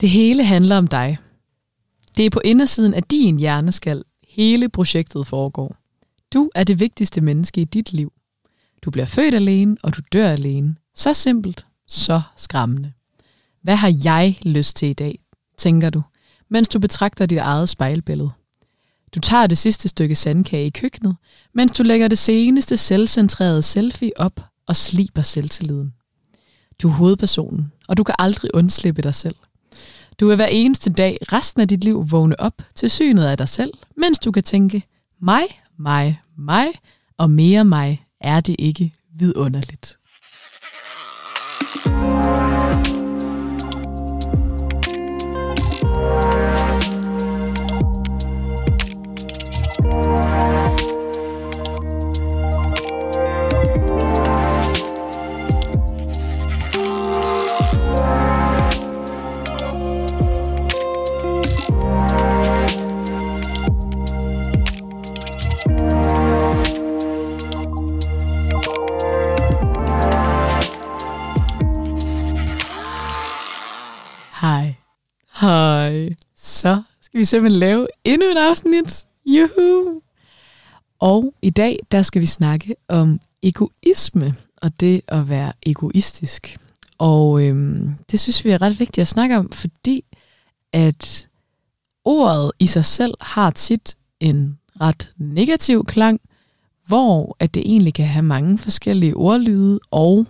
Det hele handler om dig. Det er på indersiden af din hjerneskal, hele projektet foregår. Du er det vigtigste menneske i dit liv. Du bliver født alene, og du dør alene. Så simpelt, så skræmmende. Hvad har jeg lyst til i dag, tænker du, mens du betragter dit eget spejlbillede. Du tager det sidste stykke sandkage i køkkenet, mens du lægger det seneste selvcentrerede selfie op og sliber selvtilliden. Du er hovedpersonen, og du kan aldrig undslippe dig selv. Du vil hver eneste dag resten af dit liv vågne op til synet af dig selv, mens du kan tænke, mig, mig, mig og mere mig er det ikke vidunderligt. Så skal vi simpelthen lave endnu et afsnit. Juhu! Og i dag, der skal vi snakke om egoisme og det at være egoistisk. Og øhm, det synes vi er ret vigtigt at snakke om, fordi at ordet i sig selv har tit en ret negativ klang, hvor at det egentlig kan have mange forskellige ordlyde, og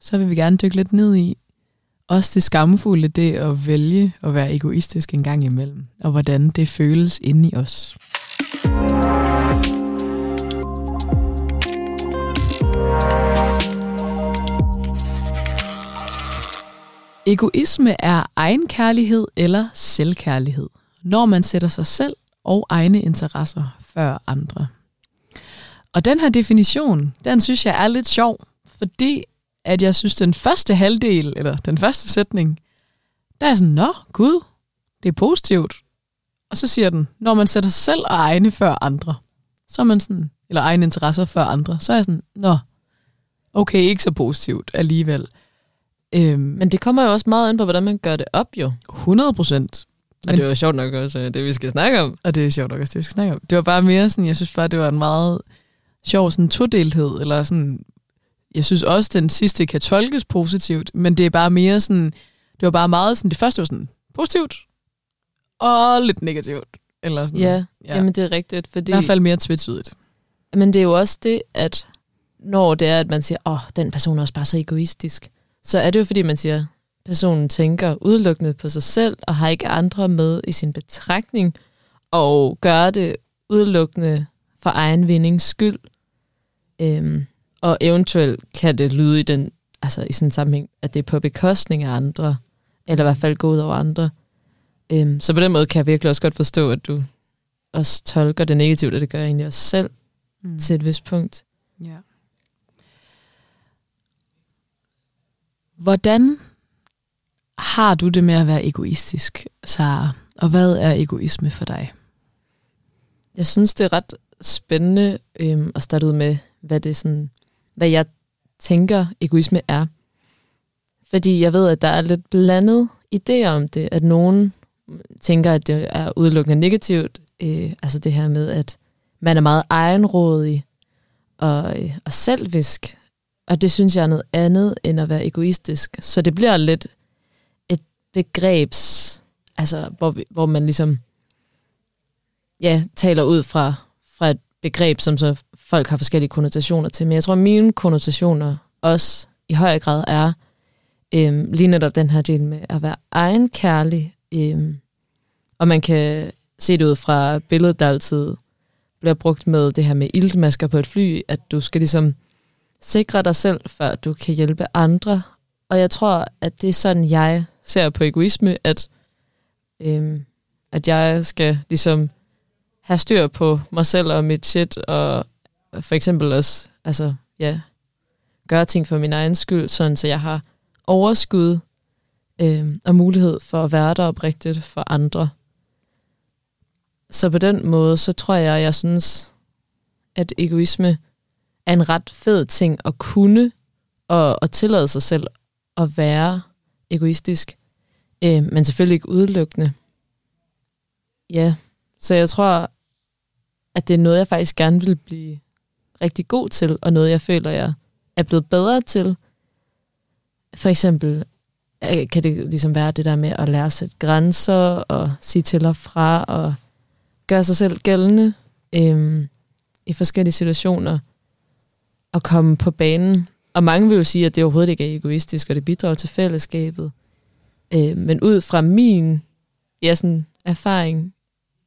så vil vi gerne dykke lidt ned i, også det skamfulde, det at vælge at være egoistisk en gang imellem, og hvordan det føles inde i os. Egoisme er egenkærlighed eller selvkærlighed, når man sætter sig selv og egne interesser før andre. Og den her definition, den synes jeg er lidt sjov, fordi at jeg synes, den første halvdel, eller den første sætning, der er sådan, nå, gud, det er positivt. Og så siger den, når man sætter sig selv og egne før andre, så er man sådan, eller egne interesser før andre, så er jeg sådan, nå, okay, ikke så positivt alligevel. Øhm, Men det kommer jo også meget ind på, hvordan man gør det op, jo. 100 procent. Og det var sjovt nok også øh, det, vi skal snakke om. Og det er sjovt nok også det, vi skal snakke om. Det var bare mere sådan, jeg synes bare, det var en meget sjov sådan todelthed, eller sådan, jeg synes også, den sidste kan tolkes positivt, men det er bare mere sådan, det var bare meget sådan, det første var sådan positivt, og lidt negativt. Eller sådan. Ja, ja. ja. jamen det er rigtigt. Fordi, I hvert fald mere tvetydigt. Men det er jo også det, at når det er, at man siger, åh, oh, den person er også bare så egoistisk, så er det jo fordi, man siger, personen tænker udelukkende på sig selv, og har ikke andre med i sin betragtning, og gør det udelukkende for egen vindings skyld. Øhm, og eventuelt kan det lyde i den, altså i sådan en sammenhæng, at det er på bekostning af andre, eller i hvert fald gå ud over andre. Øhm, så på den måde kan jeg virkelig også godt forstå, at du også tolker det negativt, og det gør jeg egentlig også selv mm. til et vist punkt. Ja. Hvordan har du det med at være egoistisk, Sara? Og hvad er egoisme for dig? Jeg synes, det er ret spændende øhm, at starte ud med, hvad det er sådan, hvad jeg tænker egoisme er. Fordi jeg ved, at der er lidt blandet idéer om det, at nogen tænker, at det er udelukkende negativt. Øh, altså det her med, at man er meget egenrådig og, øh, og selvisk. Og det synes jeg er noget andet end at være egoistisk. Så det bliver lidt et begrebs, altså hvor, vi- hvor man ligesom ja, taler ud fra, begreb, som så folk har forskellige konnotationer til. Men jeg tror, at mine konnotationer også i høj grad er øhm, lige netop den her del med at være egenkærlig. Øhm, og man kan se det ud fra billedet, der altid bliver brugt med det her med iltmasker på et fly, at du skal ligesom sikre dig selv, før du kan hjælpe andre. Og jeg tror, at det er sådan, jeg ser på egoisme, at, øhm, at jeg skal ligesom have styr på mig selv og mit shit, og for eksempel også, altså, ja, gøre ting for min egen skyld, sådan så jeg har overskud øh, og mulighed for at være der oprigtigt for andre. Så på den måde, så tror jeg, jeg synes, at egoisme er en ret fed ting at kunne og, og tillade sig selv at være egoistisk. Øh, men selvfølgelig ikke udelukkende. Ja, så jeg tror, at det er noget, jeg faktisk gerne vil blive rigtig god til, og noget, jeg føler, jeg er blevet bedre til. For eksempel øh, kan det ligesom være det der med at lære at sætte grænser, og sige til og fra, og gøre sig selv gældende øhm, i forskellige situationer, og komme på banen. Og mange vil jo sige, at det overhovedet ikke er egoistisk, og det bidrager til fællesskabet. Øh, men ud fra min ja, sådan, erfaring,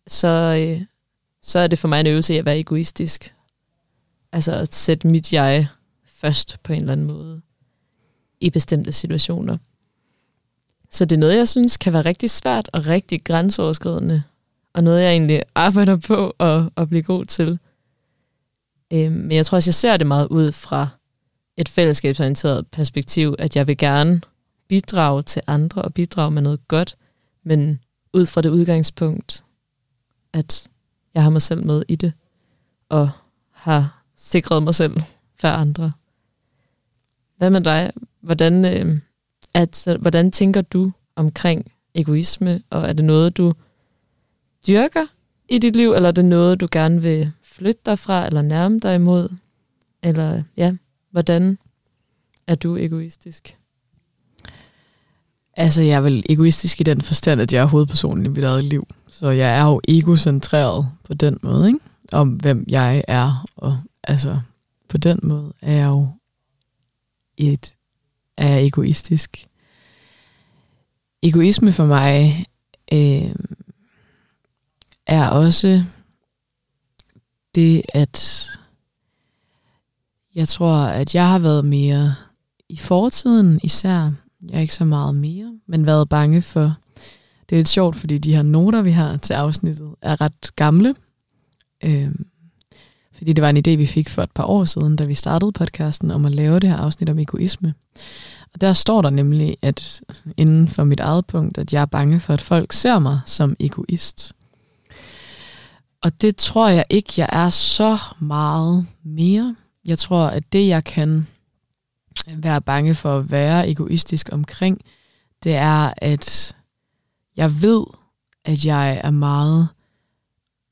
så, øh, så er det for mig en øvelse at være egoistisk. Altså at sætte mit jeg først på en eller anden måde i bestemte situationer. Så det er noget, jeg synes kan være rigtig svært og rigtig grænseoverskridende, og noget, jeg egentlig arbejder på at, at blive god til. Øhm, men jeg tror også, jeg ser det meget ud fra et fællesskabsorienteret perspektiv, at jeg vil gerne bidrage til andre og bidrage med noget godt, men ud fra det udgangspunkt, at jeg har mig selv med i det, og har sikret mig selv for andre. Hvad med dig? Hvordan, øh, at, hvordan tænker du omkring egoisme, og er det noget, du dyrker i dit liv, eller er det noget, du gerne vil flytte dig fra, eller nærme dig imod? Eller ja, hvordan er du egoistisk? Altså, jeg er vel egoistisk i den forstand, at jeg er hovedpersonen i mit eget liv. Så jeg er jo egocentreret på den måde, ikke? Om hvem jeg er. Og altså, på den måde er jeg jo et, er jeg egoistisk. Egoisme for mig øh, er også det, at jeg tror, at jeg har været mere i fortiden især. Jeg er ikke så meget mere, men været bange for... Det er lidt sjovt, fordi de her noter, vi har til afsnittet, er ret gamle. Øh, fordi det var en idé, vi fik for et par år siden, da vi startede podcasten, om at lave det her afsnit om egoisme. Og der står der nemlig, at inden for mit eget punkt, at jeg er bange for, at folk ser mig som egoist. Og det tror jeg ikke, jeg er så meget mere. Jeg tror, at det, jeg kan være bange for at være egoistisk omkring, det er, at jeg ved, at jeg er meget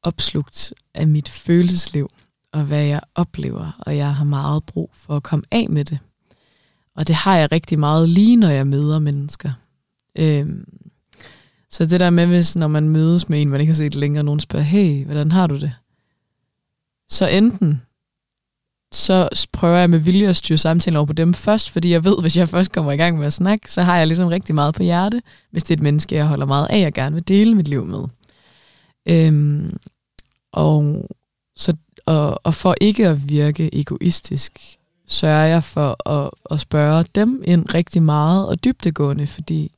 opslugt af mit følelsesliv og hvad jeg oplever, og jeg har meget brug for at komme af med det. Og det har jeg rigtig meget lige, når jeg møder mennesker. Øhm, så det der med, hvis når man mødes med en, man ikke har set længere, og nogen spørger, hey, hvordan har du det? Så enten, så prøver jeg med vilje at styre samtalen over på dem først, fordi jeg ved, hvis jeg først kommer i gang med at snakke, så har jeg ligesom rigtig meget på hjerte, hvis det er et menneske, jeg holder meget af, og gerne vil dele mit liv med. Øhm, og, så, og, og for ikke at virke egoistisk, sørger jeg for at, at spørge dem ind rigtig meget og dybtegående, fordi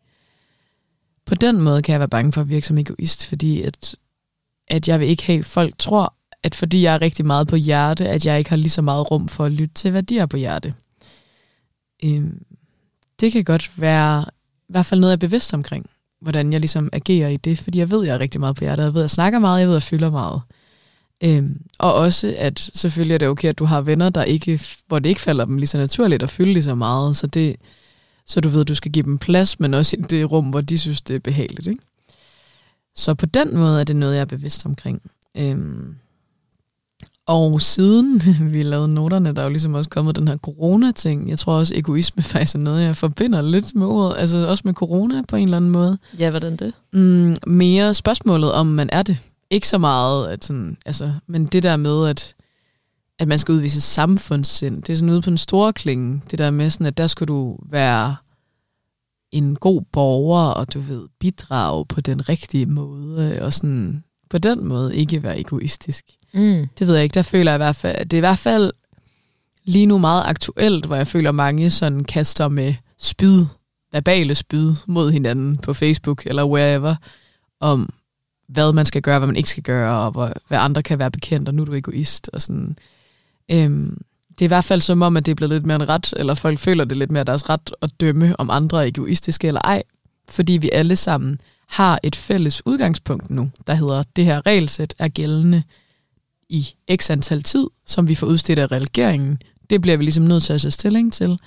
på den måde kan jeg være bange for at virke som egoist, fordi at, at jeg vil ikke have, folk tror, at fordi jeg er rigtig meget på hjerte, at jeg ikke har lige så meget rum for at lytte til, hvad de har på hjerte. Øhm, det kan godt være i hvert fald noget, jeg er bevidst omkring, hvordan jeg ligesom agerer i det, fordi jeg ved, jeg er rigtig meget på hjerte, jeg ved, at jeg snakker meget, jeg ved, at jeg fylder meget. Øhm, og også, at selvfølgelig er det okay, at du har venner, der ikke, hvor det ikke falder dem lige så naturligt at fylde lige så meget, så det, så du ved, at du skal give dem plads, men også i det rum, hvor de synes, det er behageligt. Ikke? Så på den måde er det noget, jeg er bevidst omkring. Øhm, og siden vi lavede noterne, der er jo ligesom også kommet den her corona-ting. Jeg tror også, egoisme faktisk er noget, jeg forbinder lidt med ordet. Altså også med corona på en eller anden måde. Ja, hvordan det? Mm, mere spørgsmålet om, man er det. Ikke så meget, at sådan, altså, men det der med, at, at man skal udvise samfundssind, det er sådan ude på en store klinge. Det der med sådan, at der skal du være en god borger, og du ved, bidrage på den rigtige måde, og sådan på den måde ikke være egoistisk. Mm. Det ved jeg ikke, der føler jeg i hvert fald, det er i hvert fald lige nu meget aktuelt, hvor jeg føler mange sådan kaster med spyd, verbale spyd mod hinanden på Facebook eller wherever, om hvad man skal gøre, hvad man ikke skal gøre, og hvor, hvad andre kan være bekendt, og nu er du egoist. Og sådan. Øhm, det er i hvert fald som om, at det er blevet lidt mere en ret, eller folk føler det lidt mere deres ret at dømme, om andre er egoistiske eller ej, fordi vi alle sammen har et fælles udgangspunkt nu, der hedder, det her regelsæt er gældende i x antal tid, som vi får udstedt af regeringen. Det bliver vi ligesom nødt til at tage stilling til.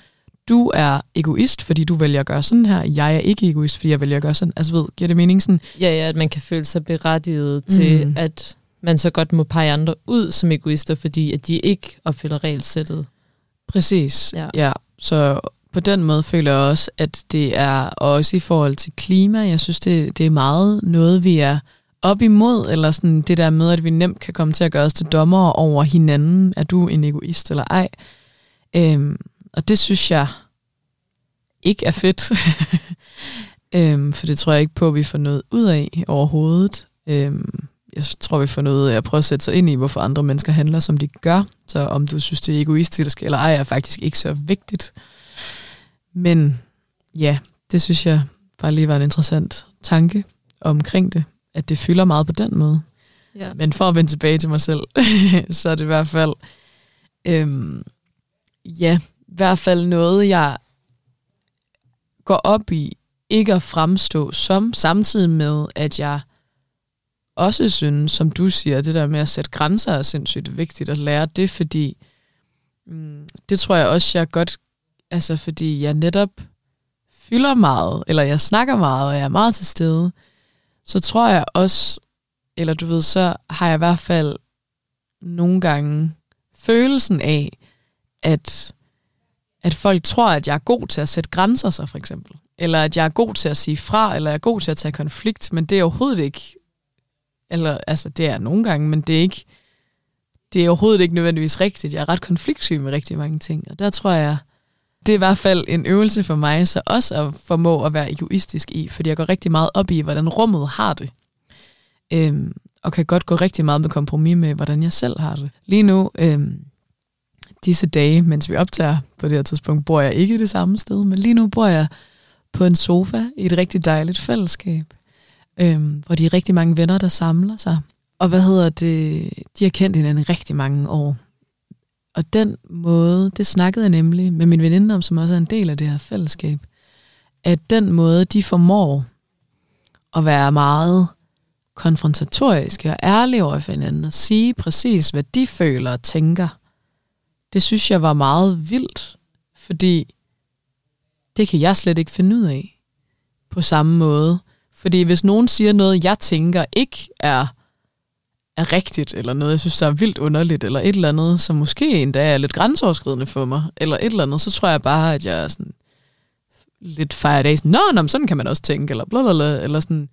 du er egoist, fordi du vælger at gøre sådan her, jeg er ikke egoist, fordi jeg vælger at gøre sådan. Altså ved, giver det mening sådan? Ja, ja, at man kan føle sig berettiget til, Mm. at man så godt må pege andre ud som egoister, fordi at de ikke opfylder regelsættet. Præcis, Ja. ja. Så på den måde føler jeg også, at det er også i forhold til klima, jeg synes, det, det er meget noget, vi er op imod, eller sådan det der med, at vi nemt kan komme til at gøre os til dommer over hinanden. Er du en egoist eller ej? Øhm, og det synes jeg ikke er fedt. øhm, for det tror jeg ikke på, at vi får noget ud af overhovedet. Øhm, jeg tror, vi får noget af at prøve at sætte sig ind i, hvorfor andre mennesker handler, som de gør. Så om du synes, det er egoistisk eller ej, er faktisk ikke så vigtigt. Men ja, det synes jeg bare lige var en interessant tanke omkring det, at det fylder meget på den måde. Ja. Men for at vende tilbage til mig selv, så er det i hvert fald, øhm, ja, i hvert fald noget, jeg går op i, ikke at fremstå som, samtidig med, at jeg også synes, som du siger, det der med at sætte grænser er sindssygt vigtigt at lære det, fordi mm, det tror jeg også, jeg godt, altså fordi jeg netop fylder meget, eller jeg snakker meget, og jeg er meget til stede, så tror jeg også, eller du ved, så har jeg i hvert fald nogle gange følelsen af, at, at folk tror, at jeg er god til at sætte grænser så for eksempel. Eller at jeg er god til at sige fra, eller jeg er god til at tage konflikt, men det er overhovedet ikke, eller altså det er nogle gange, men det er ikke, det er overhovedet ikke nødvendigvis rigtigt. Jeg er ret konfliktsyg med rigtig mange ting, og der tror jeg, det er i hvert fald en øvelse for mig, så også at formå at være egoistisk i, fordi jeg går rigtig meget op i, hvordan rummet har det. Øhm, og kan godt gå rigtig meget med kompromis med, hvordan jeg selv har det. Lige nu, øhm, disse dage, mens vi optager på det her tidspunkt, bor jeg ikke det samme sted, men lige nu bor jeg på en sofa i et rigtig dejligt fællesskab, øhm, hvor de er rigtig mange venner, der samler sig. Og hvad hedder det? De har kendt hinanden rigtig mange år. Og den måde, det snakkede jeg nemlig med min veninde om, som også er en del af det her fællesskab, at den måde, de formår at være meget konfrontatoriske og ærlige over for hinanden, og sige præcis, hvad de føler og tænker, det synes jeg var meget vildt, fordi det kan jeg slet ikke finde ud af på samme måde. Fordi hvis nogen siger noget, jeg tænker ikke er, er rigtigt, eller noget, jeg synes, der er vildt underligt, eller et eller andet, som måske endda er lidt grænseoverskridende for mig, eller et eller andet, så tror jeg bare, at jeg er sådan lidt fejret af, sådan, nå, nå, men sådan kan man også tænke, eller blablabla, eller sådan,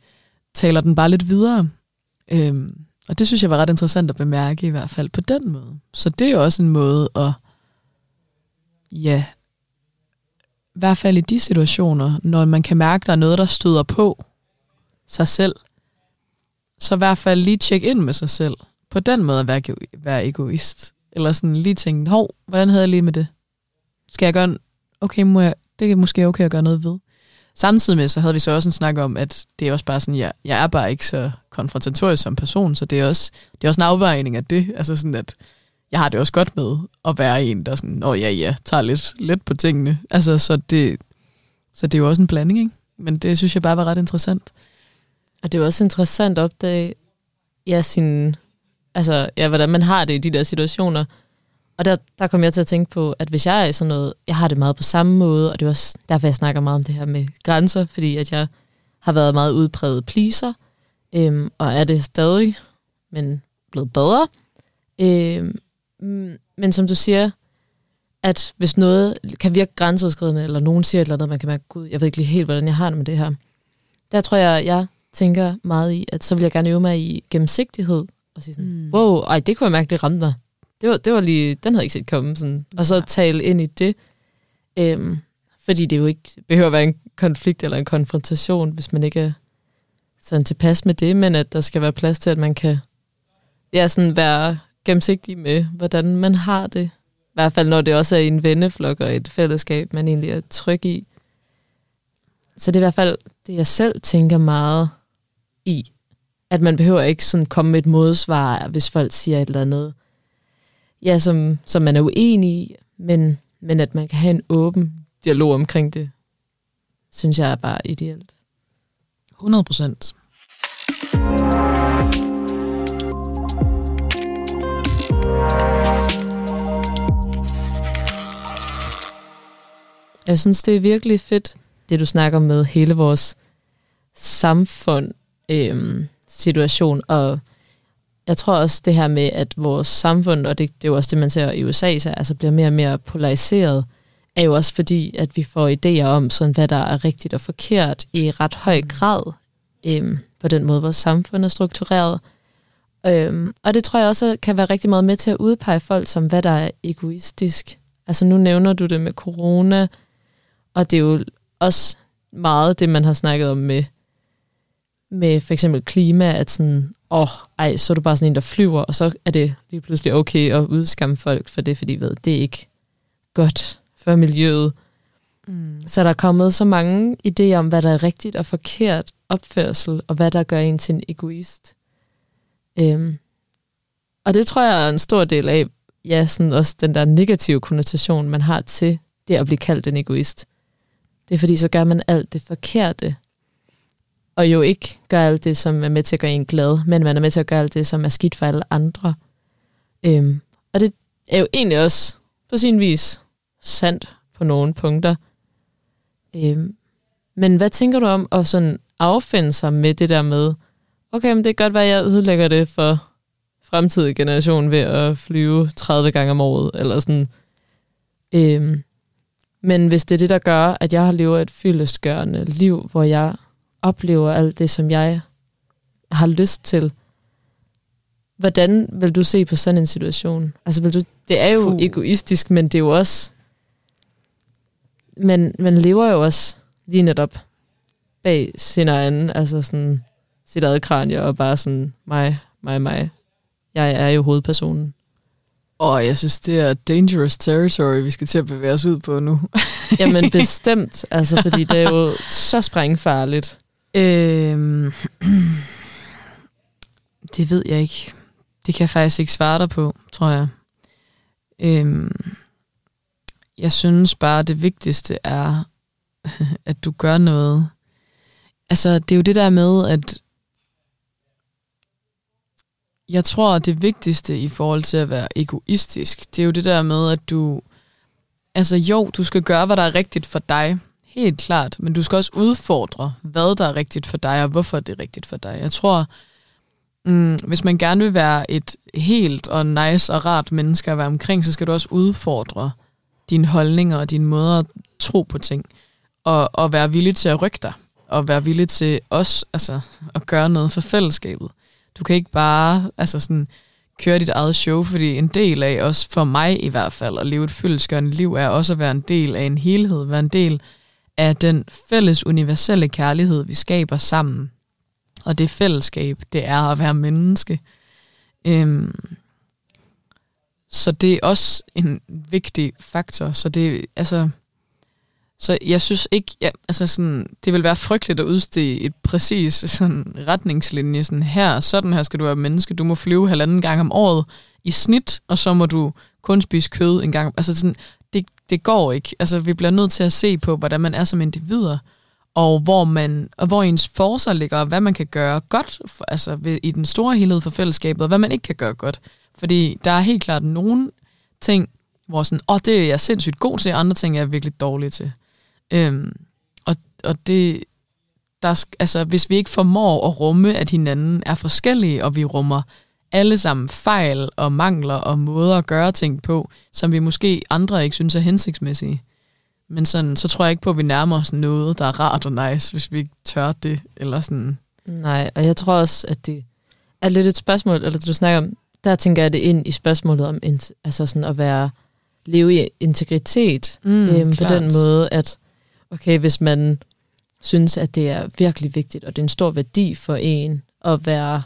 taler den bare lidt videre. Øhm, og det synes jeg var ret interessant at bemærke, i hvert fald på den måde. Så det er jo også en måde at, ja, i hvert fald i de situationer, når man kan mærke, der er noget, der støder på sig selv, så i hvert fald lige tjekke ind med sig selv. På den måde at være, være egoist. Eller sådan lige tænke, hov, hvordan havde jeg lige med det? Skal jeg gøre en, okay, må jeg, det er måske okay at gøre noget ved. Samtidig med, så havde vi så også en snak om, at det er også bare sådan, jeg, jeg er bare ikke så konfrontatorisk som person, så det er også, det er også en afvejning af det. Altså sådan, at jeg har det også godt med at være en, der sådan, åh ja, ja, tager lidt, lidt på tingene. Altså, så det, så det er jo også en blanding, ikke? Men det synes jeg bare var ret interessant. Og det er jo også interessant at opdage, ja, sin, altså, ja, hvordan man har det i de der situationer. Og der, der kom jeg til at tænke på, at hvis jeg er i sådan noget, jeg har det meget på samme måde, og det er også derfor, jeg snakker meget om det her med grænser, fordi at jeg har været meget udpræget pleaser, øhm, og er det stadig, men blevet bedre. Øhm, men som du siger, at hvis noget kan virke grænseoverskridende, eller nogen siger et eller andet, man kan mærke, gud, jeg ved ikke lige helt, hvordan jeg har det med det her. Der tror jeg, jeg tænker meget i, at så vil jeg gerne øve mig i gennemsigtighed, og sige sådan, Mm. wow, ej, det kunne jeg mærke, det ramte mig. Det var, det var lige, den havde jeg ikke set komme. Sådan. Og så Nej. tale ind i det. Øhm, fordi det jo ikke behøver at være en konflikt eller en konfrontation, hvis man ikke er sådan tilpas med det, men at der skal være plads til, at man kan ja, sådan være gennemsigtig med, hvordan man har det. I hvert fald, når det også er i en venneflok og et fællesskab, man egentlig er tryg i. Så det er i hvert fald det, jeg selv tænker meget i. At man behøver ikke sådan komme med et modsvar, hvis folk siger et eller andet, ja, som, som man er uenig i, men, men at man kan have en åben dialog omkring det, synes jeg er bare ideelt. 100 procent. Jeg synes, det er virkelig fedt, det du snakker med hele vores samfund øh, situation, og jeg tror også det her med, at vores samfund, og det, det er jo også det, man ser i USA, så altså bliver mere og mere polariseret, er jo også fordi, at vi får idéer om, sådan, hvad der er rigtigt og forkert i ret høj grad øh, på den måde, vores samfund er struktureret. Øhm, og det tror jeg også kan være rigtig meget med til at udpege folk som, hvad der er egoistisk. Altså nu nævner du det med corona, og det er jo også meget det, man har snakket om med, med for eksempel klima, at sådan, åh, oh, ej, så er du bare sådan en, der flyver, og så er det lige pludselig okay at udskamme folk for det, fordi ved, det er ikke godt for miljøet. Mm. Så der er kommet så mange idéer om, hvad der er rigtigt og forkert opførsel, og hvad der gør en til en egoist. Øhm. Og det tror jeg er en stor del af, ja, sådan også den der negative konnotation, man har til det at blive kaldt en egoist. Det er fordi, så gør man alt det forkerte, og jo ikke gør alt det, som er med til at gøre en glad, men man er med til at gøre alt det, som er skidt for alle andre. Øhm. Og det er jo egentlig også på sin vis sandt på nogle punkter. Øhm. Men hvad tænker du om at sådan affinde sig med det der med, okay, men det kan godt være, at jeg ødelægger det for fremtidige generation ved at flyve 30 gange om året, eller sådan. Øhm, men hvis det er det, der gør, at jeg har levet et fyldestgørende liv, hvor jeg oplever alt det, som jeg har lyst til, hvordan vil du se på sådan en situation? Altså, vil du, det er jo Fuh. egoistisk, men det er jo også... Men man lever jo også lige netop bag sin egen, altså sådan sit eget kranie, og bare sådan mig, mig, mig. Jeg er jo hovedpersonen. Og jeg synes, det er dangerous territory, vi skal til at bevæge os ud på nu. Jamen bestemt, altså, fordi det er jo så sprængfarligt. Øhm, det ved jeg ikke. Det kan jeg faktisk ikke svare dig på, tror jeg. Øhm, jeg synes bare, det vigtigste er, at du gør noget. Altså, det er jo det der med, at jeg tror, det vigtigste i forhold til at være egoistisk, det er jo det der med, at du... Altså jo, du skal gøre, hvad der er rigtigt for dig. Helt klart. Men du skal også udfordre, hvad der er rigtigt for dig, og hvorfor det er rigtigt for dig. Jeg tror, mm, hvis man gerne vil være et helt og nice og rart menneske at være omkring, så skal du også udfordre dine holdninger og din måde at tro på ting. Og, og være villig til at rykke dig. Og være villig til også altså, at gøre noget for fællesskabet. Du kan ikke bare altså sådan, køre dit eget show, fordi en del af, også for mig i hvert fald, at leve et fyldesgørende liv, er også at være en del af en helhed, være en del af den fælles universelle kærlighed, vi skaber sammen. Og det fællesskab, det er at være menneske. Øhm, så det er også en vigtig faktor. Så det, altså, så jeg synes ikke, ja, altså sådan, det vil være frygteligt at udstede et præcis sådan retningslinje. Sådan her, sådan her skal du være menneske. Du må flyve halvanden gang om året i snit, og så må du kun spise kød en gang. Altså sådan, det, går ikke. Altså vi bliver nødt til at se på, hvordan man er som individer, og hvor, man, og hvor ens forser ligger, og hvad man kan gøre godt for, altså ved, i den store helhed for fællesskabet, og hvad man ikke kan gøre godt. Fordi der er helt klart nogle ting, hvor sådan, åh, oh, det er jeg sindssygt god til, andre ting er jeg virkelig dårlig til. Øhm, og, og det, der, altså, hvis vi ikke formår at rumme, at hinanden er forskellige, og vi rummer alle sammen fejl og mangler og måder at gøre ting på, som vi måske andre ikke synes er hensigtsmæssige. Men sådan, så tror jeg ikke på, at vi nærmer os noget, der er rart og nice, hvis vi ikke tør det. Eller sådan. Nej, og jeg tror også, at det er lidt et spørgsmål, eller du snakker om, der tænker jeg det ind i spørgsmålet om altså sådan at være leve i integritet mm, øhm, på den måde, at okay, hvis man synes, at det er virkelig vigtigt, og det er en stor værdi for en at være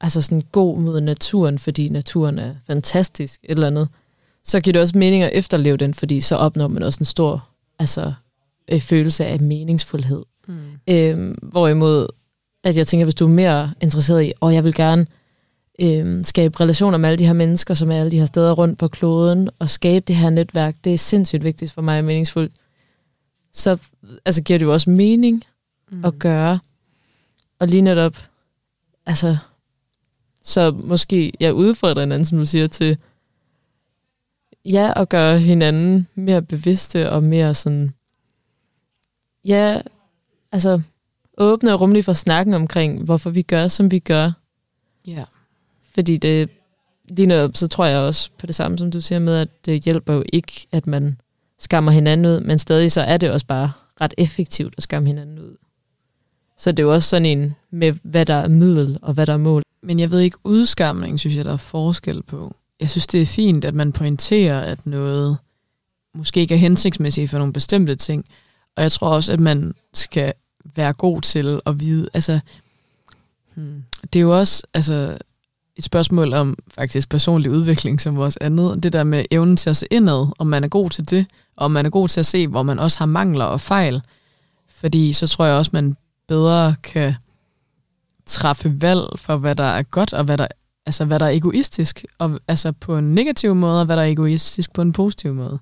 altså sådan god mod naturen, fordi naturen er fantastisk, et eller andet, så giver det også mening at efterleve den, fordi så opnår man også en stor altså, øh, følelse af meningsfuldhed. Mm. Øhm, hvorimod, at jeg tænker, hvis du er mere interesseret i, og jeg vil gerne øhm, skabe relationer med alle de her mennesker, som er alle de her steder rundt på kloden, og skabe det her netværk, det er sindssygt vigtigt for mig og meningsfuldt så altså, giver det jo også mening mm. at gøre. Og lige netop, altså, så måske jeg udfordrer hinanden, som du siger, til ja, at gøre hinanden mere bevidste og mere sådan ja, altså åbne og rummelige for snakken omkring, hvorfor vi gør, som vi gør. Ja. Fordi det, lige netop, så tror jeg også på det samme, som du siger med, at det hjælper jo ikke, at man skammer hinanden ud, men stadig så er det også bare ret effektivt at skamme hinanden ud. Så det er jo også sådan en med, hvad der er middel og hvad der er mål. Men jeg ved ikke, udskamning synes jeg, der er forskel på. Jeg synes, det er fint, at man pointerer, at noget måske ikke er hensigtsmæssigt for nogle bestemte ting. Og jeg tror også, at man skal være god til at vide, altså, hmm, det er jo også altså, et spørgsmål om faktisk personlig udvikling som vores andet. Det der med evnen til at se indad, om man er god til det, og om man er god til at se, hvor man også har mangler og fejl. Fordi så tror jeg også, man bedre kan træffe valg for, hvad der er godt, og hvad der, altså, hvad der er egoistisk, og, altså på en negativ måde, og hvad der er egoistisk på en positiv måde.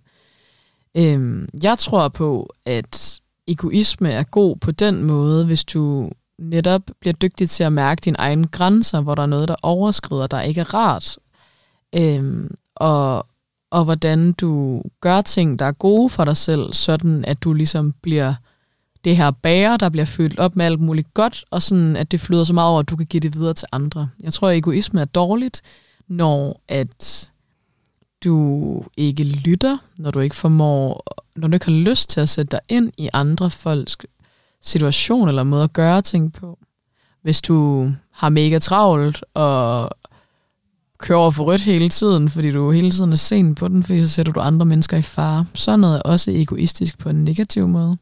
Øhm, jeg tror på, at egoisme er god på den måde, hvis du netop bliver dygtig til at mærke dine egne grænser, hvor der er noget, der overskrider, der ikke er rart. Øhm, og, og hvordan du gør ting, der er gode for dig selv, sådan at du ligesom bliver det her bære, der bliver fyldt op med alt muligt godt, og sådan at det flyder så meget over, at du kan give det videre til andre. Jeg tror, at egoisme er dårligt, når at du ikke lytter, når du ikke formår, når du ikke har lyst til at sætte dig ind i andre folks situation eller måde at gøre ting på. Hvis du har mega travlt og kører over for rødt hele tiden, fordi du hele tiden er sen på den, fordi så sætter du andre mennesker i fare. Så noget er også egoistisk på en negativ måde.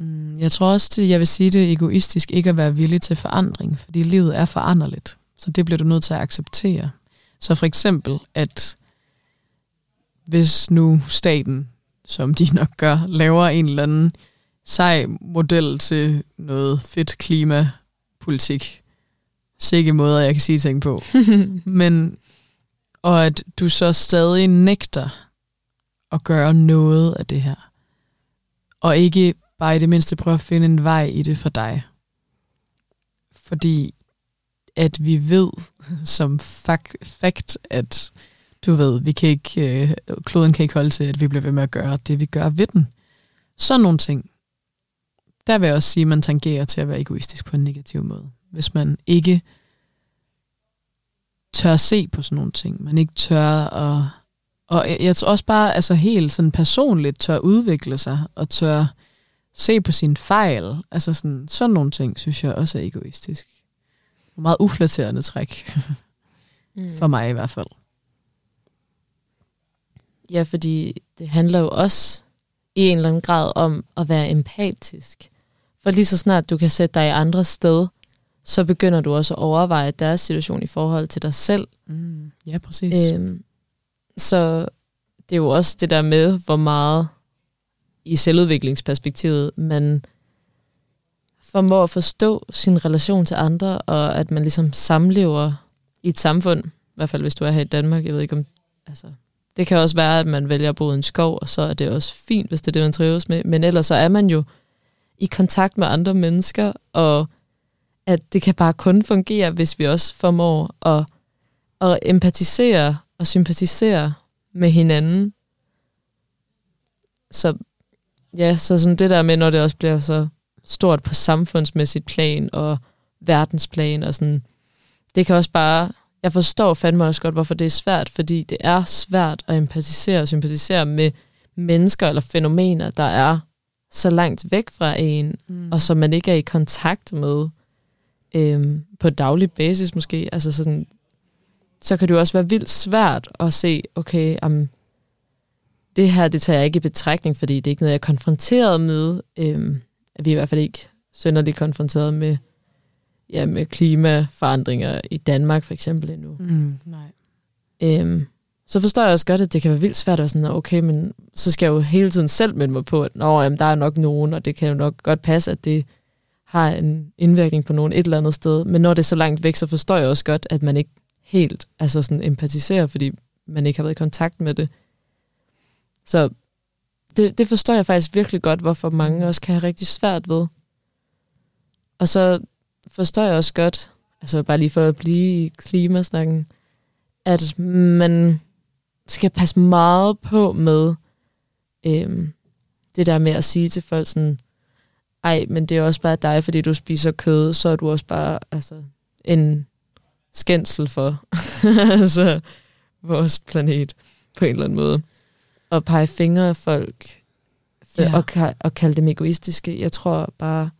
Mm, jeg tror også, jeg vil sige, det egoistisk ikke at være villig til forandring, fordi livet er foranderligt. Så det bliver du nødt til at acceptere. Så for eksempel, at hvis nu staten, som de nok gør, laver en eller anden sej model til noget fedt klimapolitik. Sikke måder, jeg kan sige ting på. Men, og at du så stadig nægter at gøre noget af det her. Og ikke bare i det mindste prøve at finde en vej i det for dig. Fordi at vi ved som fakt, at du ved, vi kan ikke, øh, kloden kan ikke holde til, at vi bliver ved med at gøre det, vi gør ved den. Sådan nogle ting. Der vil jeg også sige, at man tangerer til at være egoistisk på en negativ måde. Hvis man ikke tør at se på sådan nogle ting. Man ikke tør at... Og jeg tror også bare, altså helt sådan personligt tør udvikle sig, og tør se på sin fejl. Altså sådan, sådan nogle ting, synes jeg også er egoistisk. Meget uflatterende træk. mm. For mig i hvert fald. Ja, fordi det handler jo også i en eller anden grad om at være empatisk. For lige så snart du kan sætte dig i andre sted, så begynder du også at overveje deres situation i forhold til dig selv. Mm, ja, præcis. Øhm, så det er jo også det der med, hvor meget i selvudviklingsperspektivet man formår at forstå sin relation til andre, og at man ligesom samlever i et samfund, i hvert fald hvis du er her i Danmark, jeg ved ikke om, altså, det kan også være, at man vælger at bo i en skov, og så er det også fint, hvis det er det, man trives med, men ellers så er man jo i kontakt med andre mennesker, og at det kan bare kun fungere, hvis vi også formår at, at empatisere og sympatisere med hinanden. Så ja, så sådan det der med, når det også bliver så stort på samfundsmæssigt plan og verdensplan og sådan, det kan også bare, jeg forstår fandme også godt, hvorfor det er svært, fordi det er svært at empatisere og sympatisere med mennesker eller fænomener, der er så langt væk fra en, mm. og som man ikke er i kontakt med øhm, på daglig basis måske. Altså sådan, så kan det jo også være vildt svært at se, okay, um, det her, det tager jeg ikke i betragtning, fordi det er ikke noget, jeg er konfronteret med. Øhm, vi er i hvert fald ikke sønderligt konfronteret med, ja, med klimaforandringer i Danmark for eksempel endnu. Mm, nej. Øhm, så forstår jeg også godt, at det kan være vildt svært at være sådan, okay, men så skal jeg jo hele tiden selv minde mig på, at Nå, jamen, der er nok nogen, og det kan jo nok godt passe, at det har en indvirkning på nogen et eller andet sted. Men når det er så langt væk, så forstår jeg også godt, at man ikke helt altså sådan empatiserer, fordi man ikke har været i kontakt med det. Så det, det forstår jeg faktisk virkelig godt, hvorfor mange også kan have rigtig svært ved. Og så forstår jeg også godt, altså bare lige for at blive i klimasnakken, at man skal passe meget på med øhm, det der med at sige til folk sådan, ej, men det er også bare dig, fordi du spiser kød, så er du også bare altså, en skændsel for altså, vores planet på en eller anden måde. Og pege fingre af folk, Ja. og, og kalde dem egoistiske. Jeg tror bare,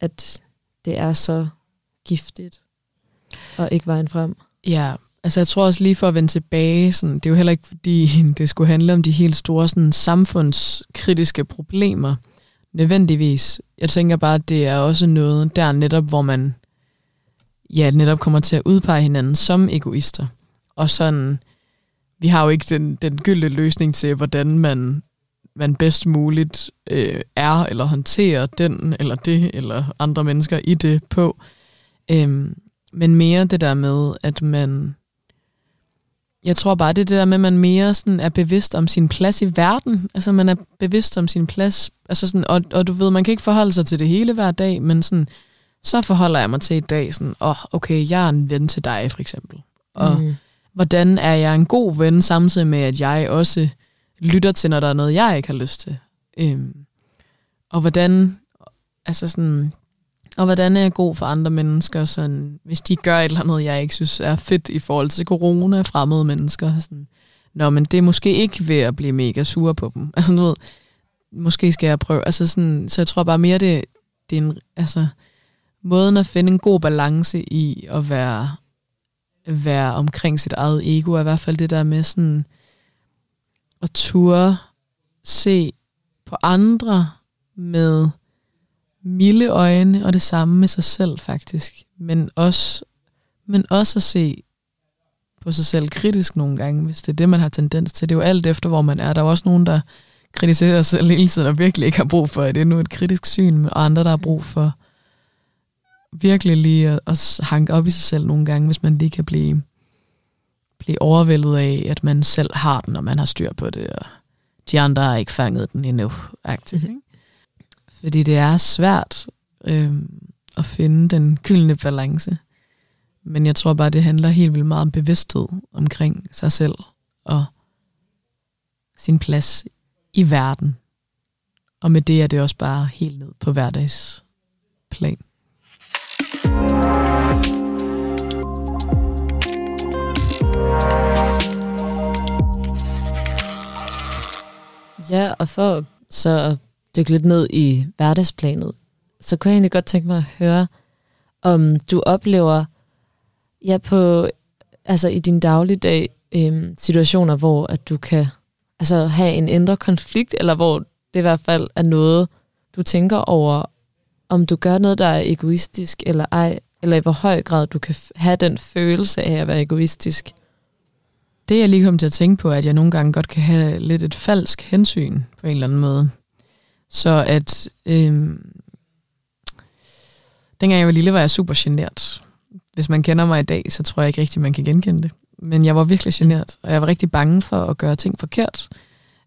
at det er så giftigt, og ikke vejen frem. Ja, altså jeg tror også lige for at vende tilbage, sådan, det er jo heller ikke fordi, det skulle handle om de helt store sådan, samfundskritiske problemer, nødvendigvis. Jeg tænker bare, at det er også noget der netop, hvor man ja, netop kommer til at udpege hinanden som egoister. Og sådan, vi har jo ikke den, den gyldne løsning til, hvordan man, man bedst muligt øh, er, eller håndterer den, eller det, eller andre mennesker i det på. Øhm, men mere det der med, at man... Jeg tror bare, det er det der med, at man mere sådan er bevidst om sin plads i verden. Altså, man er bevidst om sin plads. Altså sådan, og, og du ved, man kan ikke forholde sig til det hele hver dag, men sådan, så forholder jeg mig til i dag sådan, åh, oh, okay, jeg er en ven til dig, for eksempel. Og Mm hvordan er jeg en god ven, samtidig med, at jeg også lytter til, når der er noget, jeg ikke har lyst til. Øhm, og hvordan, altså sådan, og hvordan er jeg god for andre mennesker, sådan, hvis de gør et eller andet, jeg ikke synes er fedt i forhold til corona, fremmede mennesker. Sådan, Nå, men det er måske ikke ved at blive mega sur på dem. Altså, du ved, måske skal jeg prøve. Altså, sådan, så jeg tror bare mere, det, det er en, altså, måden at finde en god balance i at være, være omkring sit eget ego, er i hvert fald det der med sådan, at ture se på andre med milde øjne, og det samme med sig selv faktisk. Men også, men også at se på sig selv kritisk nogle gange, hvis det er det, man har tendens til. Det er jo alt efter, hvor man er. Der er jo også nogen, der kritiserer sig selv hele tiden, og virkelig ikke har brug for det. Det er nu et kritisk syn, og andre, der har brug for virkelig lige at, at hanke op i sig selv nogle gange, hvis man lige kan blive, blive overvældet af, at man selv har den, og man har styr på det, og de andre har ikke fanget den endnu. Aktivt, Mhm. ikke? Fordi det er svært øh, at finde den gyldne balance. Men jeg tror bare, det handler helt vildt meget om bevidsthed omkring sig selv og sin plads i verden. Og med det er det også bare helt ned på hverdagsplan. Ja, og for så at dykke lidt ned i hverdagsplanet, så kunne jeg egentlig godt tænke mig at høre, om du oplever ja, på, altså i din dagligdag øhm, situationer, hvor at du kan altså, have en indre konflikt, eller hvor det i hvert fald er noget, du tænker over, om du gør noget, der er egoistisk eller ej, eller i hvor høj grad du kan f- have den følelse af at være egoistisk. Det jeg lige kom til at tænke på, er, at jeg nogle gange godt kan have lidt et falsk hensyn på en eller anden måde. Så at øh, dengang jeg var lille, var jeg super genert. Hvis man kender mig i dag, så tror jeg ikke rigtigt, man kan genkende det. Men jeg var virkelig genert, og jeg var rigtig bange for at gøre ting forkert,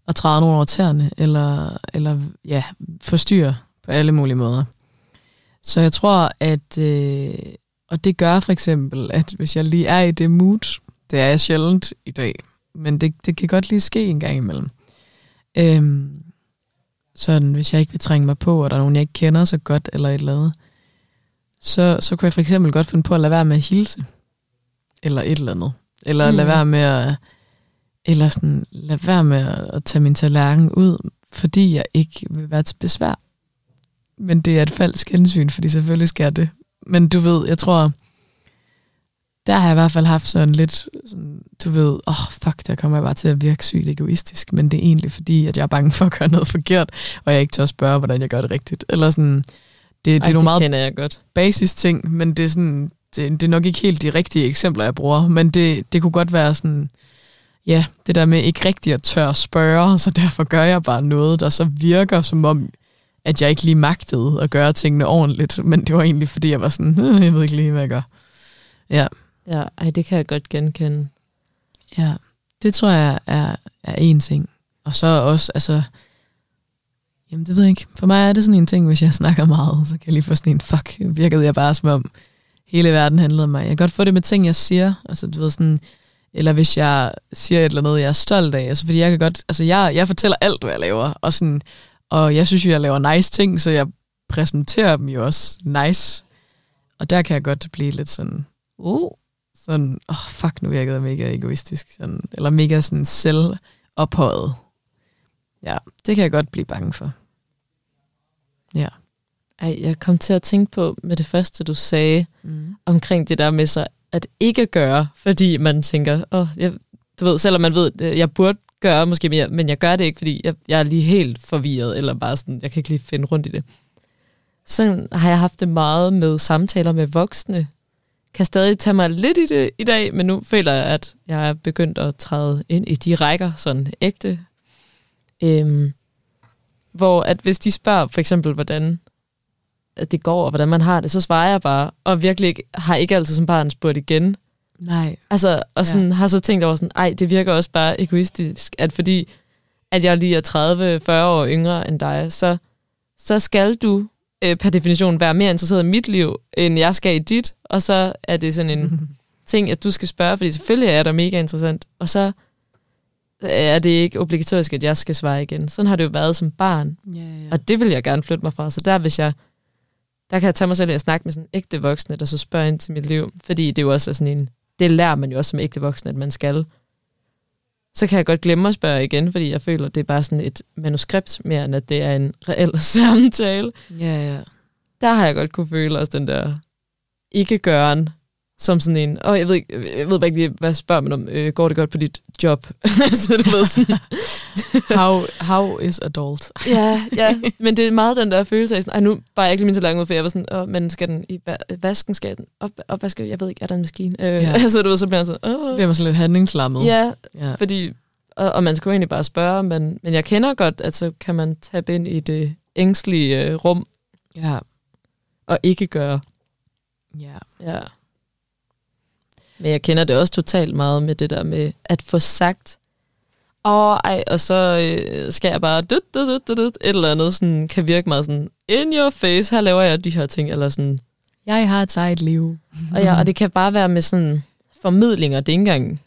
og træde nogen over tæerne, eller, eller ja, forstyrre på alle mulige måder. Så jeg tror, at, øh, og det gør for eksempel, at hvis jeg lige er i det mood, det er jeg sjældent i dag, men det, det kan godt lige ske en gang imellem. Øhm, sådan, hvis jeg ikke vil trænge mig på, og der er nogen, jeg ikke kender så godt, eller et eller andet, så, så kunne jeg for eksempel godt finde på at lade være med at hilse, eller et eller andet. Eller mm. lade være med at, eller sådan, lade være med at, at tage min tallerken ud, fordi jeg ikke vil være til besvær. Men det er et falsk hensyn, fordi selvfølgelig skal jeg det. Men du ved, jeg tror, der har jeg i hvert fald haft sådan lidt, sådan, du ved, åh oh, fuck, der kommer jeg bare til at virke sygt egoistisk, men det er egentlig fordi, at jeg er bange for at gøre noget forkert, og jeg ikke tør at spørge, hvordan jeg gør det rigtigt. Eller sådan, det, det er Ej, nogle meget kender jeg godt. basis ting, men det er, sådan, det, det er nok ikke helt de rigtige eksempler, jeg bruger, men det, det kunne godt være sådan, ja, det der med ikke rigtig at tør at spørge, så derfor gør jeg bare noget, der så virker som om, at jeg ikke lige magtede at gøre tingene ordentligt, men det var egentlig, fordi jeg var sådan, "Øh, jeg ved ikke lige, hvad jeg gør. Ja, Ja, ej, det kan jeg godt genkende. ja. det tror jeg er, er en ting. Og så også, altså, jamen det ved jeg ikke, for mig er det sådan en ting, hvis jeg snakker meget, så kan jeg lige få sådan en, fuck, virkede jeg bare som om, hele verden handlede om mig. Jeg kan godt få det med ting, jeg siger, altså du ved sådan, eller hvis jeg siger et eller andet, jeg er stolt af, altså fordi jeg kan godt, altså jeg, jeg fortæller alt, hvad jeg laver, og sådan, Og jeg synes jo, jeg laver nice ting, så jeg præsenterer dem jo også nice. Og der kan jeg godt blive lidt sådan, uh, sådan, åh, oh, fuck, nu virker jeg mega egoistisk. Sådan, eller mega sådan selvophøjet. Ja, det kan jeg godt blive bange for. Ja. Ej, jeg kom til at tænke på med det første, du sagde, Mm. omkring det der med så at ikke gøre, fordi man tænker, åh, jeg, du ved, selvom man ved, jeg burde gøre måske mere, men jeg gør det ikke, fordi jeg, jeg er lige helt forvirret, eller bare sådan, jeg kan ikke lige finde rundt i det. Sådan har jeg haft det meget med samtaler med voksne. Kan stadig tage mig lidt i det i dag, men nu føler jeg, at jeg er begyndt at træde ind i de rækker, sådan ægte. Øhm, hvor at hvis de spørger for eksempel, hvordan det går, og hvordan man har det, så svarer jeg bare, og virkelig ikke, har ikke altid som barn spurgt igen. Nej. Altså, og sådan, ja. har så tænkt over sådan, ej, det virker også bare egoistisk, at fordi, at jeg lige er 30-40 år yngre end dig, så, så skal du øh, per definition være mere interesseret i mit liv, end jeg skal i dit, og så er det sådan en ting, at du skal spørge, fordi selvfølgelig er det mega interessant, og så er det ikke obligatorisk, at jeg skal svare igen. Sådan har det jo været som barn, Ja, ja. og det vil jeg gerne flytte mig fra. Så der, hvis jeg, der kan jeg tage mig selv i at snakke med sådan ægte voksne, der så spørger ind til mit liv, fordi det jo også er sådan en, det lærer man jo også som ægte voksne, at man skal. Så kan jeg godt glemme at spørge igen, fordi jeg føler, det er bare sådan et manuskript mere, end at det er en reel samtale. ja, ja. Der har jeg godt kunne føle også den der ikke-gøren, som sådan en, åh, jeg ved, ikke, jeg ved bare ikke lige, hvad spørger man om, øh, går det godt på dit job? så du ved sådan, How, how is adult? Ja, ja, men det er meget den der følelse af sådan, ej nu bare jeg ikke lige min så langt ud, for jeg var sådan, åh, men skal den i va- vasken, skal den op, opvaske, jeg ved ikke, er der en maskine? Øh, Ja. ja. så du ved, så bliver jeg sådan, Så åh. bliver man sådan lidt handlingslammet. Ja, ja. fordi, og, og man skal jo egentlig bare spørge, men, men jeg kender godt, at så kan man tabe ind i det ængstlige øh, rum, ja. og ikke gøre. ja. Ja. Men jeg kender det også totalt meget med det der med at få sagt, åh, ej, og så øh, skal jeg bare dut, dut, dut, dut, dut, et eller andet, sådan, kan virke meget sådan, in your face, her laver jeg de her ting, eller sådan. Jeg har et sejt liv. Og, ja, og det kan bare være med sådan formidlinger, det er ikke engang,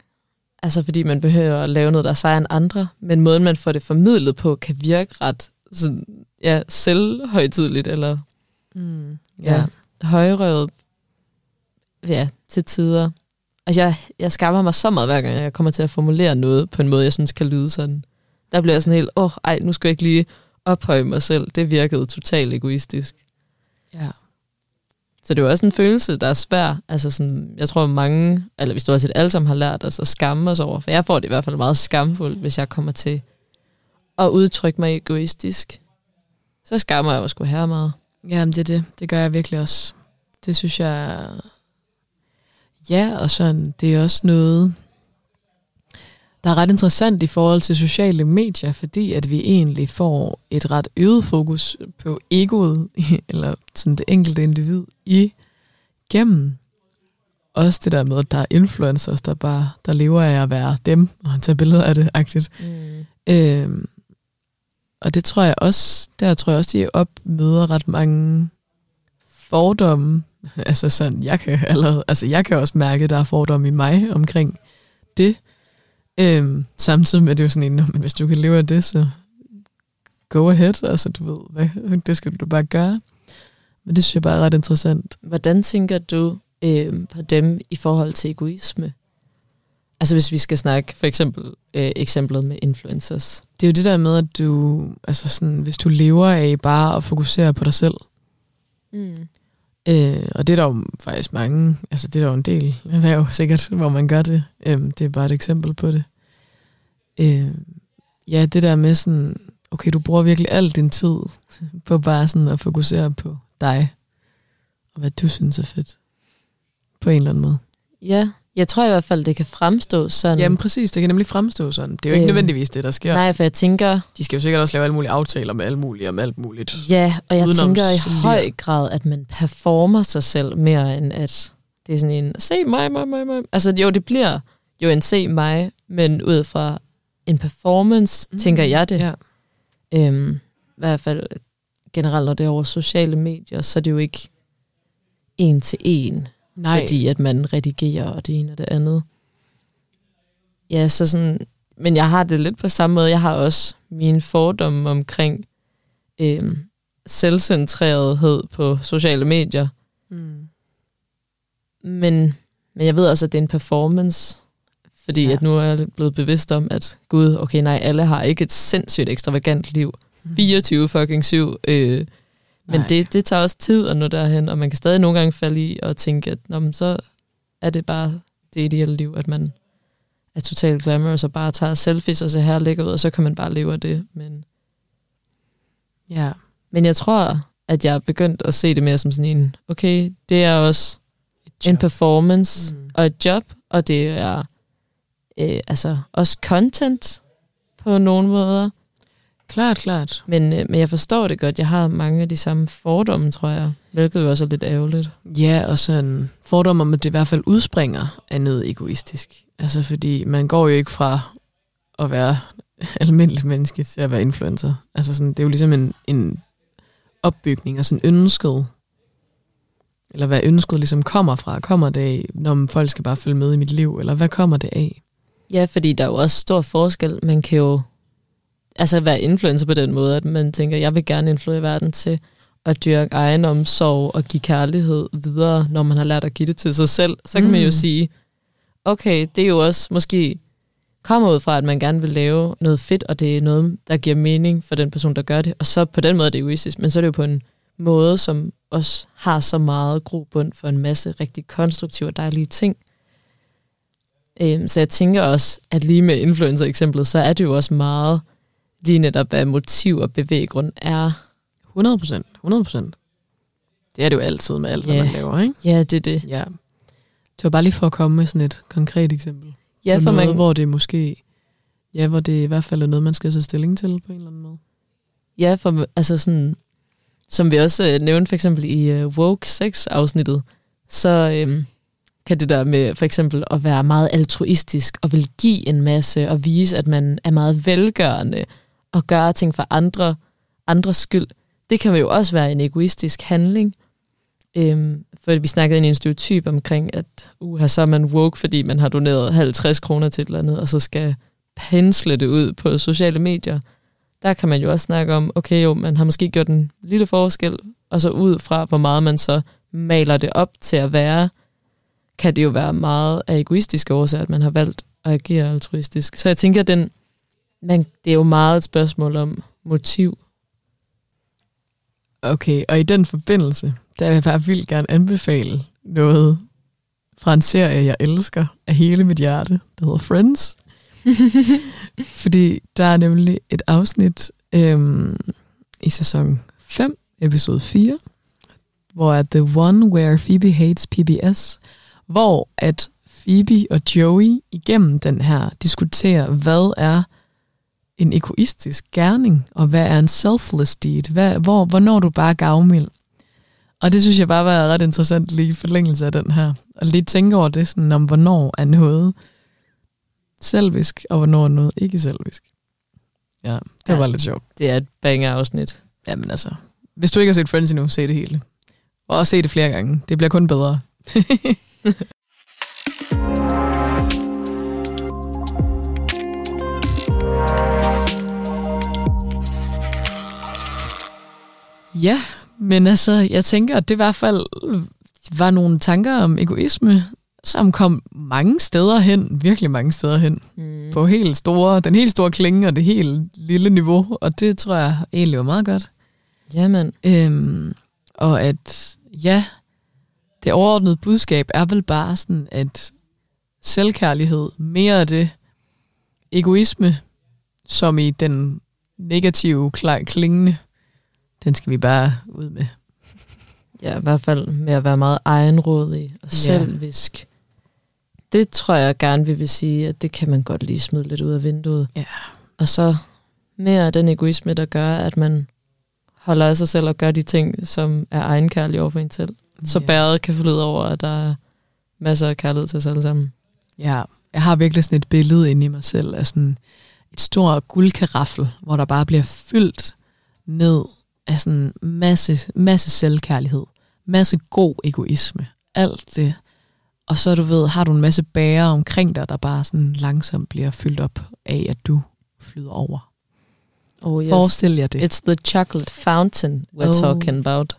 altså fordi man behøver at lave noget, der er sejere end andre, men måden, man får det formidlet på, kan virke ret sådan, ja, selvhøjtidligt, eller Mm. ja, højrøvet ja, til tider. Altså, jeg, jeg skammer mig så meget, hver gang jeg kommer til at formulere noget på en måde, jeg synes kan lyde sådan. Der bliver jeg sådan helt, åh, oh, ej, nu skal jeg ikke lige ophøje mig selv. Det virkede totalt egoistisk. ja. Så det er jo også en følelse, der er svær. Altså sådan, jeg tror mange, eller du har set alle sammen har lært os at skamme os over, for jeg får det i hvert fald meget skamfuldt, hvis jeg kommer til at udtrykke mig egoistisk. Så skammer jeg mig sgu her meget. Jamen, det er det. Det gør jeg virkelig også. Det synes jeg... Ja, og sådan, det er også noget, der er ret interessant i forhold til sociale medier, fordi at vi egentlig får et ret øget fokus på egoet, eller sådan det enkelte individ, i gennem også det der med, at der er influencers, der bare der lever af at være dem, og tage billeder af det, agtigt. Mm. Øhm, og det tror jeg også, der tror jeg også, de op møder ret mange fordomme. Altså sådan, jeg kan, allerede, altså jeg kan også mærke, at der er fordomme i mig omkring det. Øhm, samtidig med, at det er jo sådan en, "Nå, men hvis du kan leve af det, så go ahead. Altså du ved, hvad, det skal du bare gøre. Men det synes jeg bare er ret interessant. Hvordan tænker du øh, på dem i forhold til egoisme? Altså hvis vi skal snakke for eksempel øh, eksemplet med influencers. Det er jo det der med, at du, altså sådan, hvis du lever af bare at fokusere på dig selv, Mm. Øh, og det er der jo faktisk mange, altså det er der jo en del erhverv sikkert, hvor man gør det. Øh, det er bare et eksempel på det. Øh, ja, det der med sådan, okay, du bruger virkelig al din tid på bare sådan at fokusere på dig, og hvad du synes er fedt. På en eller anden måde. Ja, jeg tror i hvert fald, det kan fremstå sådan. Jamen præcis, det kan nemlig fremstå sådan. Det er jo ikke Øhm, nødvendigvis det, der sker. Nej, for jeg tænker, De skal jo sikkert også lave alle mulige aftaler med alle mulige om alt muligt. ja, og jeg Udenom tænker i høj grad, at man performer sig selv mere end at det er sådan en, se mig, mig, mig, mig. Altså jo, det bliver jo en se mig, men ud fra en performance, mm. tænker jeg det. Ja. Øhm, I hvert fald generelt, når det er over sociale medier, så er det jo ikke en til en, Nej, fordi at man redigerer og det ene og det andet. Ja, så sådan, men jeg har det lidt på samme måde. Jeg har også mine fordomme omkring øh, selvcentrerethed på sociale medier. Mm. Men, men jeg ved også, at det er en performance, fordi Ja. at nu er jeg blevet bevidst om, at gud, okay, nej, alle har ikke et sindssygt ekstravagant liv. 24 fucking 7. Øh, men Nej. det, det tager også tid at nå derhen, og man kan stadig nogle gange falde i og tænke, at Nå, men så er det bare det ideelle liv, at man er totalt glamorous og bare tager selfies og ser her ligger ud, og så kan man bare leve af det. Men, Ja. men jeg tror, at jeg er begyndt at se det mere som sådan en, okay, det er også en performance mm. og et job, og det er øh, altså også content på nogle måder. Klart, klart. Men, øh, men jeg forstår det godt. Jeg har mange af de samme fordomme, tror jeg. Hvilket jo også er lidt ærgerligt. Ja, og sådan fordom om, at det i hvert fald udspringer af noget egoistisk. Altså fordi man går jo ikke fra at være almindeligt menneske til at være influencer. Altså sådan, det er jo ligesom en, en opbygning og sådan ønsket, eller hvad ønsket ligesom kommer fra. Kommer det af, når folk skal bare følge med i mit liv, eller hvad kommer det af? Ja, fordi der er jo også stor forskel. Man kan jo altså være influencer på den måde, at man tænker, jeg vil gerne influere verden til at dyrke egen omsorg og give kærlighed videre, når man har lært at give det til sig selv. Så kan mm. man jo Mm. sige, okay, det er jo også måske kommer ud fra, at man gerne vil lave noget fedt, og det er noget, der giver mening for den person, der gør det. Og så på den måde er det egoistisk, men så er det jo på en måde, som også har så meget grobund for en masse rigtig konstruktive og dejlige ting. Øhm, så jeg tænker også, at lige med influencer-eksemplet, så er det jo også meget lige netop, hvad motiv og bevæggrund er. 100 procent. 100 procent. Det er det jo altid med alt, hvad Ja. man laver, ikke? Ja, det er det. Ja. Det var bare lige for at komme med sådan et konkret eksempel. Ja, for noget, man, hvor det måske, ja, hvor det i hvert fald er noget, man skal tage stilling til på en eller anden måde. Ja, for altså sådan, som vi også øh, nævnte for eksempel i uh, Woke 6-afsnittet, så øhm, kan det der med for eksempel at være meget altruistisk og vil give en masse og vise, at man er meget velgørende og gøre ting for andre, andres skyld, det kan jo også være en egoistisk handling. Øhm, for vi snakkede ind i en stereotyp omkring, at uh, så er man woke, fordi man har doneret 50 kroner til et eller andet, og så skal pensle det ud på sociale medier der kan man jo også snakke om, okay jo, man har måske gjort en lille forskel, og så ud fra, hvor meget man så maler det op til at være, kan det jo være meget af egoistiske årsager, at man har valgt at agere altruistisk. Så jeg tænker, at den, man, det er jo meget et spørgsmål om motiv. Okay, og i den forbindelse, der vil jeg bare vildt gerne anbefale noget fra en serie, jeg elsker af hele mit hjerte, der hedder Friends. Fordi der er nemlig et afsnit øhm, i sæson 5, episode 4, hvor er The One Where Phoebe Hates PBS, hvor at Phoebe og Joey igennem den her diskuterer, hvad er en egoistisk gerning, og hvad er en selfless deed? Hvad, hvor, hvornår du bare gavmild? Og det synes jeg bare var ret interessant lige i forlængelse af den her. Og lige tænke over det, sådan, om hvornår er noget selvisk, og hvornår er noget ikke selvisk. Ja, det Ja. var lidt sjovt. Det er et banger-afsnit. Jamen altså, hvis du ikke har set Friends endnu, se det hele. Og se det flere gange. Det bliver kun bedre. ja, men altså, jeg tænker, at det i hvert fald var nogle tanker om egoisme, som kom mange steder hen, virkelig mange steder hen Mm. på helt store, den helt store klinge og det helt lille niveau, og det tror jeg egentlig var meget godt. Jamen, Øhm, og at, ja, det overordnede budskab er vel bare sådan, at selvkærlighed, mere af det, egoisme, som i den negative klingende, den skal vi bare ud med. ja, i hvert fald med at være meget egenrådig og Ja. selvisk. Det tror jeg gerne, vi vil sige, at det kan man godt lige smide lidt ud af vinduet. Ja. Og så mere den egoisme, der gør, at man holder af sig selv og gør de ting, som er egenkærlige over for en selv. Så Ja. bæret kan flyde over, at der er masser af kærlighed til os alle sammen. Ja, jeg har virkelig sådan et billede inde i mig selv af sådan et stort guldkaraffel, hvor der bare bliver fyldt ned af sådan masse, masse selvkærlighed, masse god egoisme, alt det. Og så du ved, har du en masse bærer omkring dig, der bare sådan langsomt bliver fyldt op af, at du flyder over. Oh, Forestil jer det. It's the chocolate fountain we're Oh. talking about.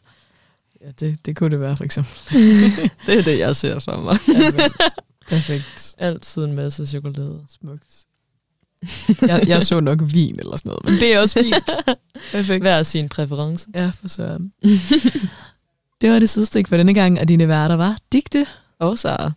Ja, det, det kunne det være, for eksempel. Det er det, jeg ser for mig. Perfekt. Altid en masse chokolade. Smukt. Jeg, jeg så nok vin eller sådan noget, men det er også fint. Perfekt. Hver sin præference. Ja, for søren. det var det sidste ikke for denne gang, og dine værter var Digte Og så